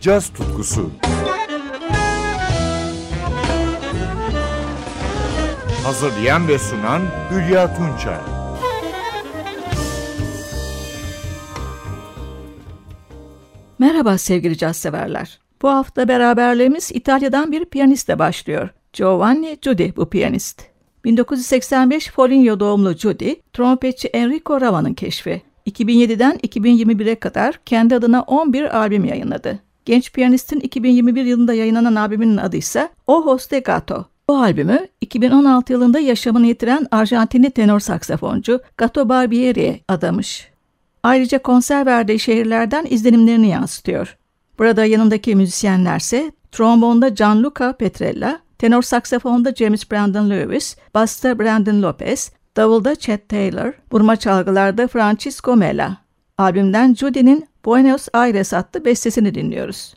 caz tutkusu. Hazırlayan ve sunan Hülya Tunçay. Merhaba sevgili caz severler. Bu hafta beraberliğimiz İtalya'dan bir piyanistle başlıyor. Giovanni Giudi bu piyanist. 1985 Foligno doğumlu Giudi, trompetçi Enrico Rava'nın keşfi. 2007'den 2021'e kadar kendi adına 11 albüm yayınladı. Genç piyanistin 2021 yılında yayınlanan albümünün adı ise Ojos de Gato. Bu albümü 2016 yılında yaşamını yitiren Arjantinli tenor saksafoncu Gato Barbieri'ye adamış. Ayrıca konser verdiği şehirlerden izlenimlerini yansıtıyor. Burada yanındaki müzisyenlerse trombonda Gianluca Petrella, tenor saksafonda James Brandon Lewis, basta Brandon Lopez, davulda Chet Taylor, vurma çalgılarda Francisco Mela. Albümden Judy'nin Buenos Aires adlı bestesini dinliyoruz.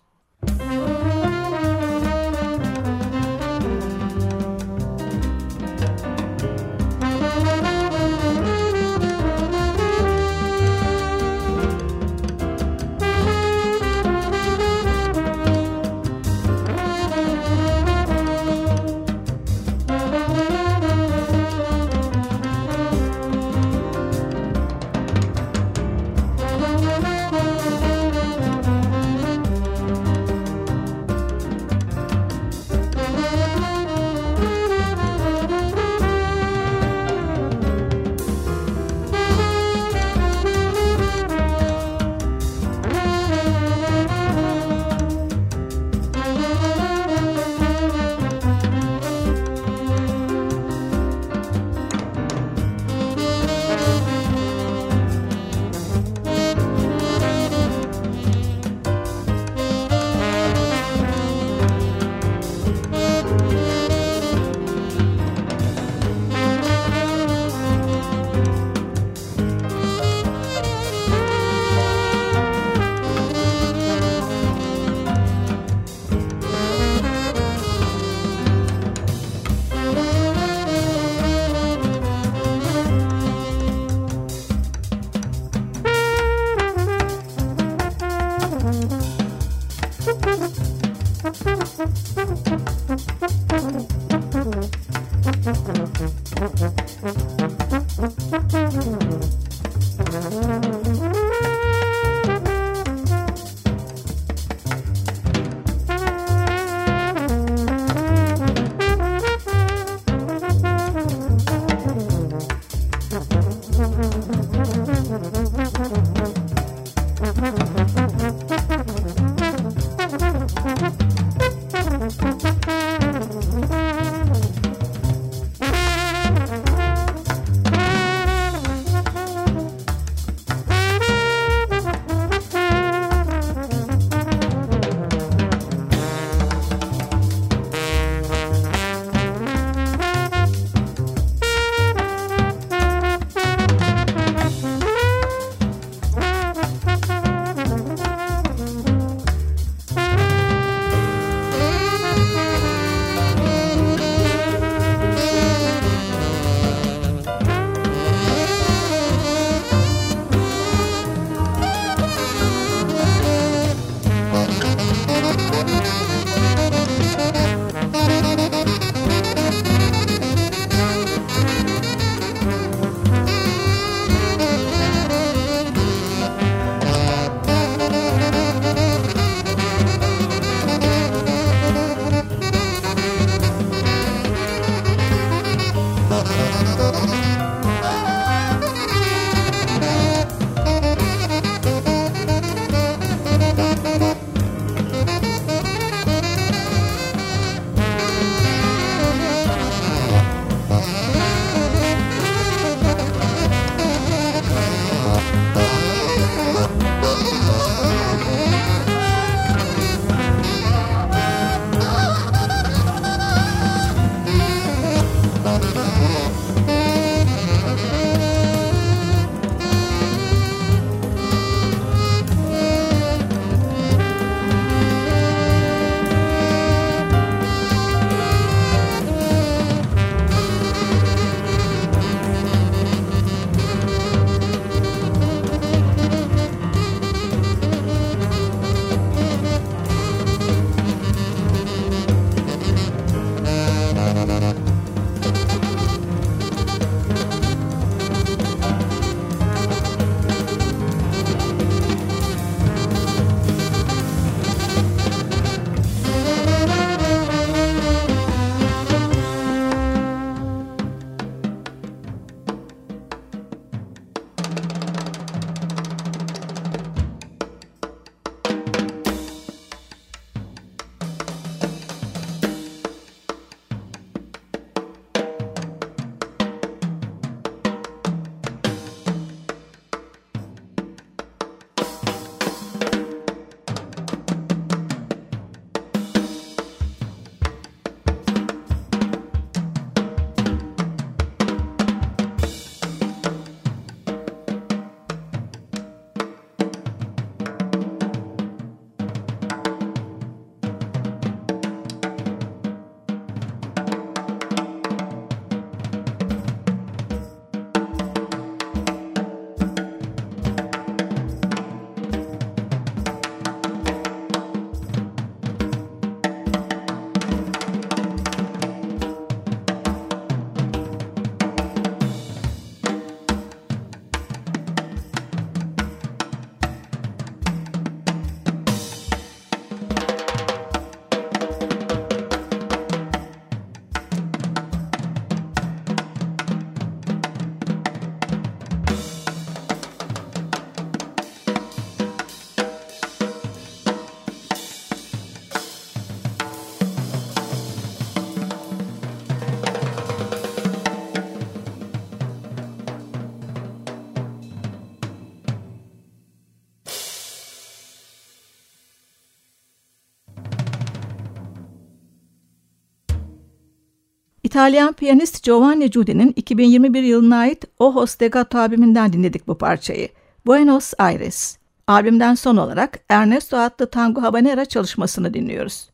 İtalyan piyanist Giovanni Giudi'nin 2021 yılına ait O Stegato albümünden dinledik bu parçayı. Buenos Aires. Albümden son olarak Ernesto adlı Tango Habanera çalışmasını dinliyoruz.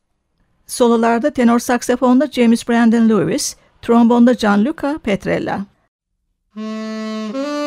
Sololarda tenor saksafonda James Brandon Lewis, trombonda Gianluca Petrella. Müzik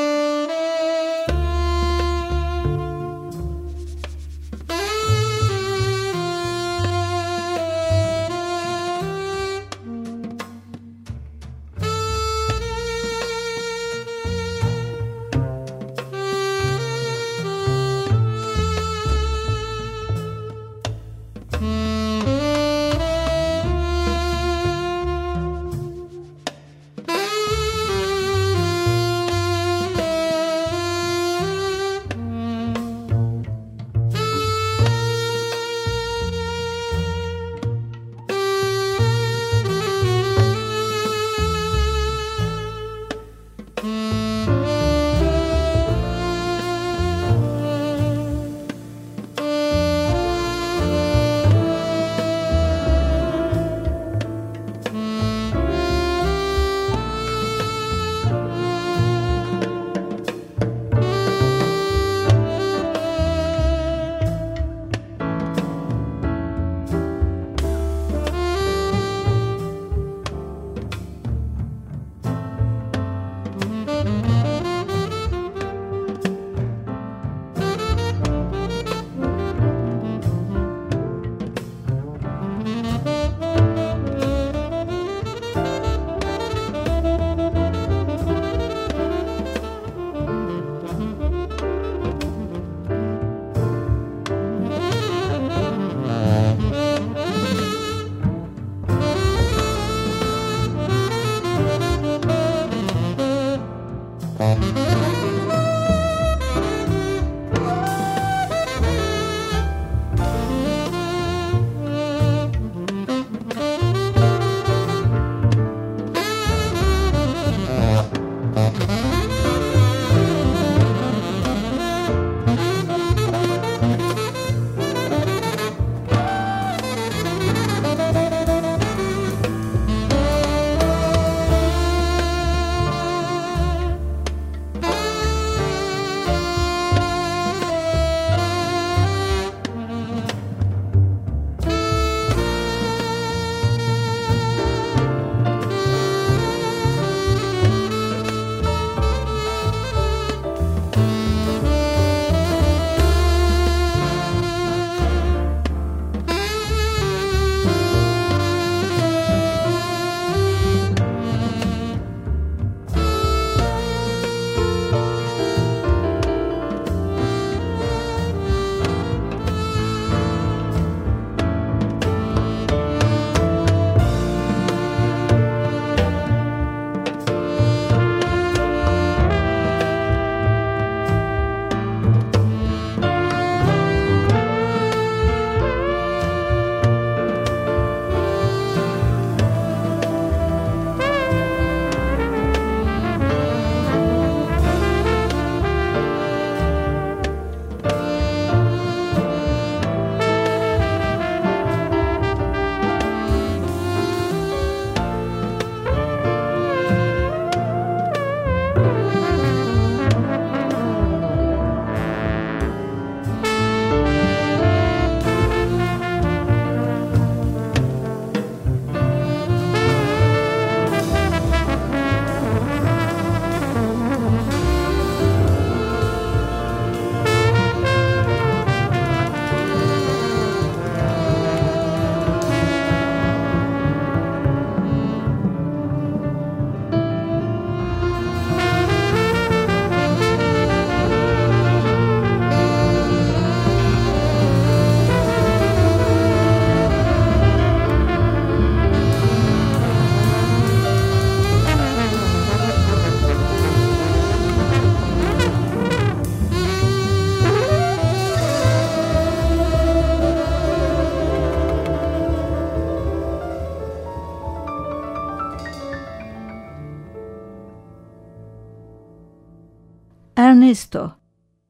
Ernesto.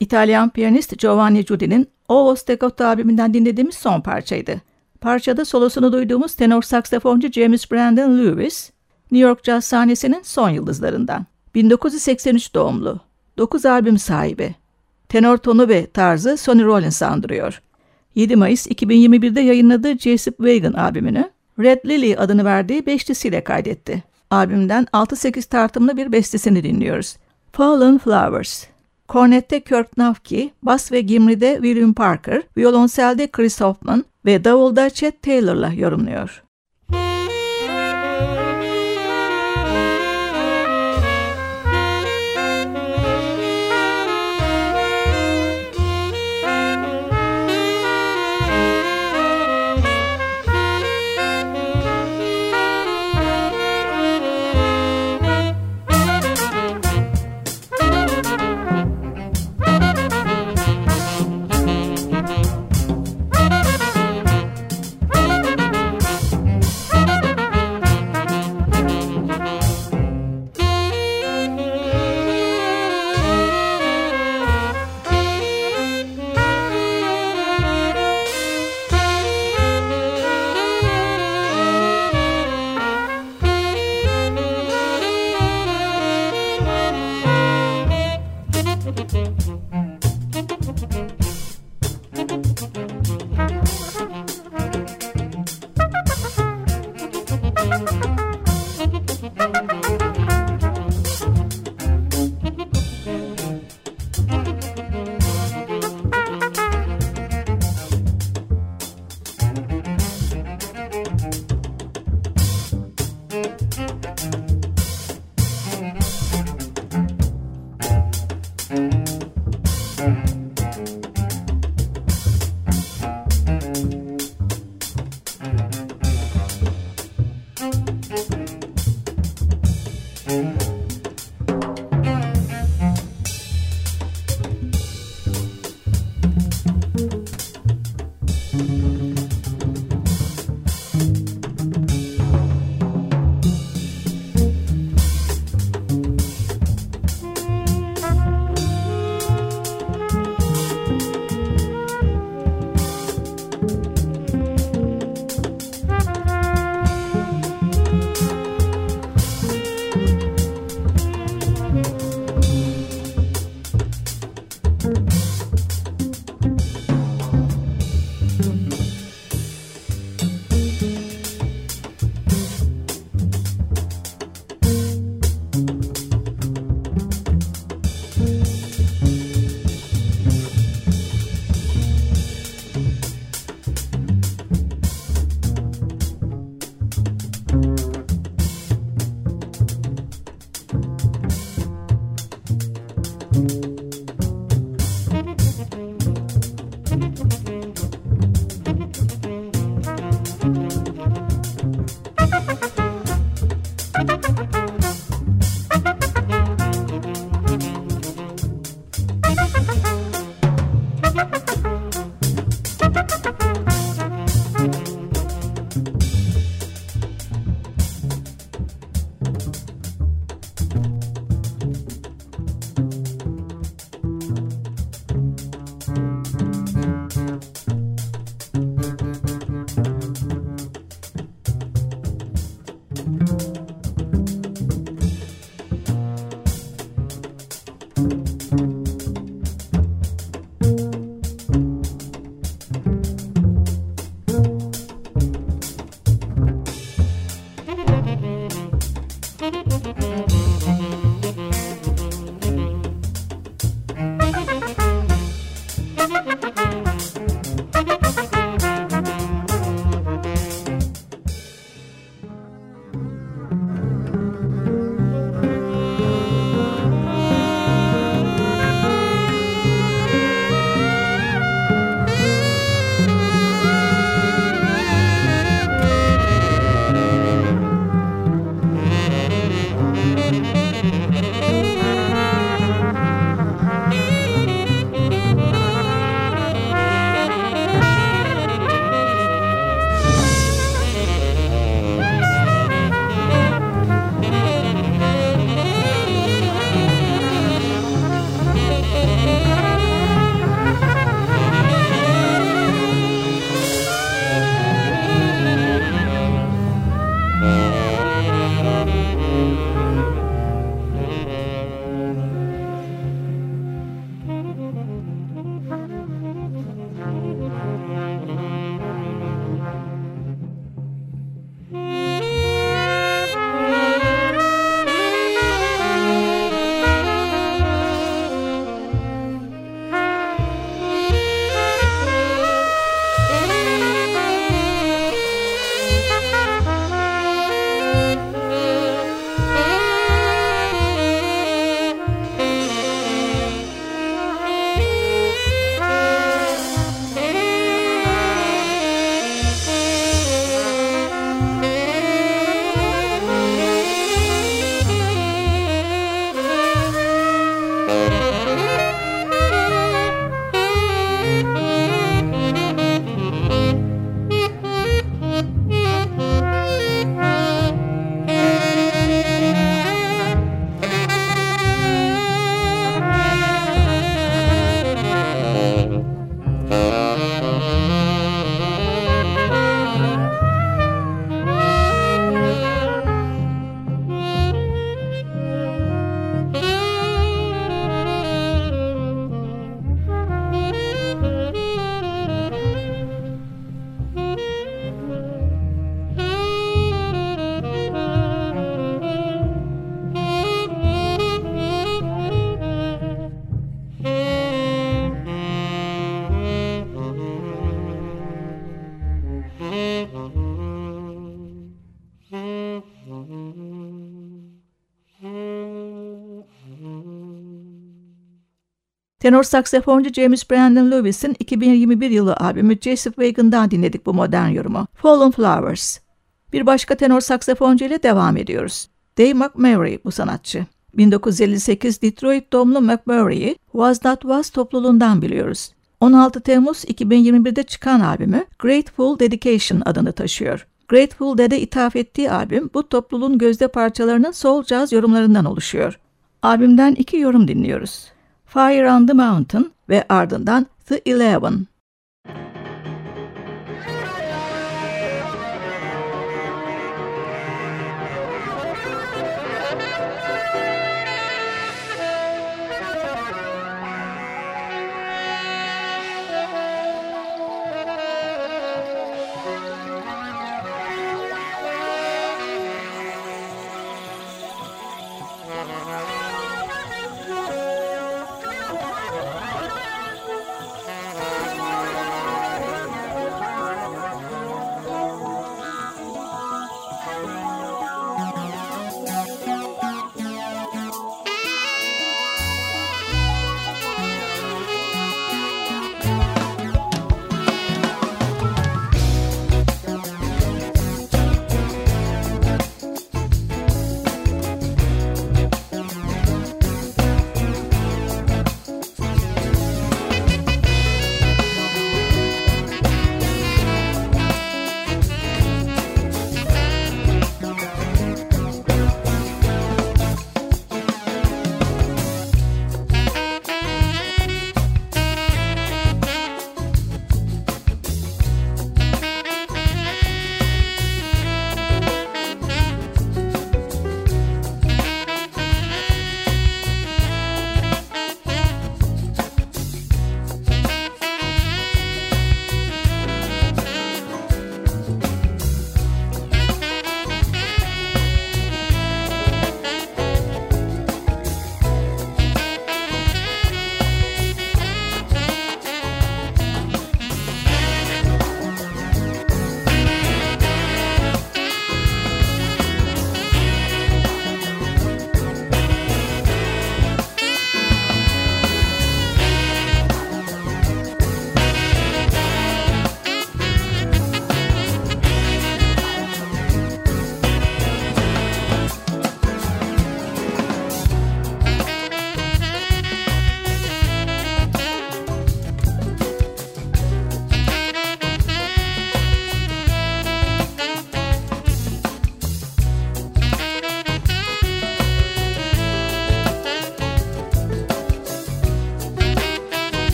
İtalyan piyanist Giovanni Giudi'nin O Stegato albümünden dinlediğimiz son parçaydı. Parçada solosunu duyduğumuz tenor saksafoncu James Brandon Lewis, New York caz sahnesinin son yıldızlarından. 1983 doğumlu. 9 albüm sahibi. Tenor tonu ve tarzı Sonny Rollins andırıyor. 7 Mayıs 2021'de yayınladığı Jessup Wagon albümünü Red Lily adını verdiği beşlisiyle kaydetti. Albümden 6-8 tartımlı bir bestesini dinliyoruz. Fallen Flowers. Kornette Kirk Nafki, bas ve gimride William Parker, violonselde Chris Hoffman ve davulda Chet Taylor'la yorumluyor. Tenor saksafoncu James Brandon Lewis'in 2021 yılı albümü Joseph Wagon'dan dinledik bu modern yorumu. Fallen Flowers. Bir başka tenor saksafoncu ile devam ediyoruz. Dave McMurray bu sanatçı. 1958 Detroit doğumlu McMurray'i Was Not Was topluluğundan biliyoruz. 16 Temmuz 2021'de çıkan albümü Grateful Dedication adını taşıyor. Grateful Dead'e ithaf ettiği albüm bu topluluğun gözde parçalarının soul jazz yorumlarından oluşuyor. Albümden iki yorum dinliyoruz. Fire on the Mountain ve ardından The Eleven.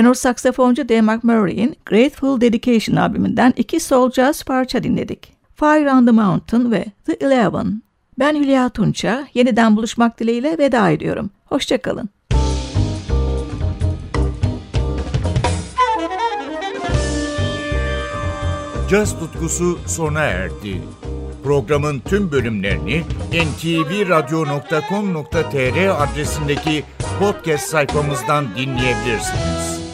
Tenor saksafoncu Dave McMurray'in Grateful Dedication albümünden iki soul jazz parça dinledik. Fire on the Mountain ve The Eleven. Ben Hülya Tunça, yeniden buluşmak dileğiyle veda ediyorum. Hoşçakalın. Caz tutkusu sona erdi. Programın tüm bölümlerini ntvradio.com.tr adresindeki podcast sayfamızdan dinleyebilirsiniz.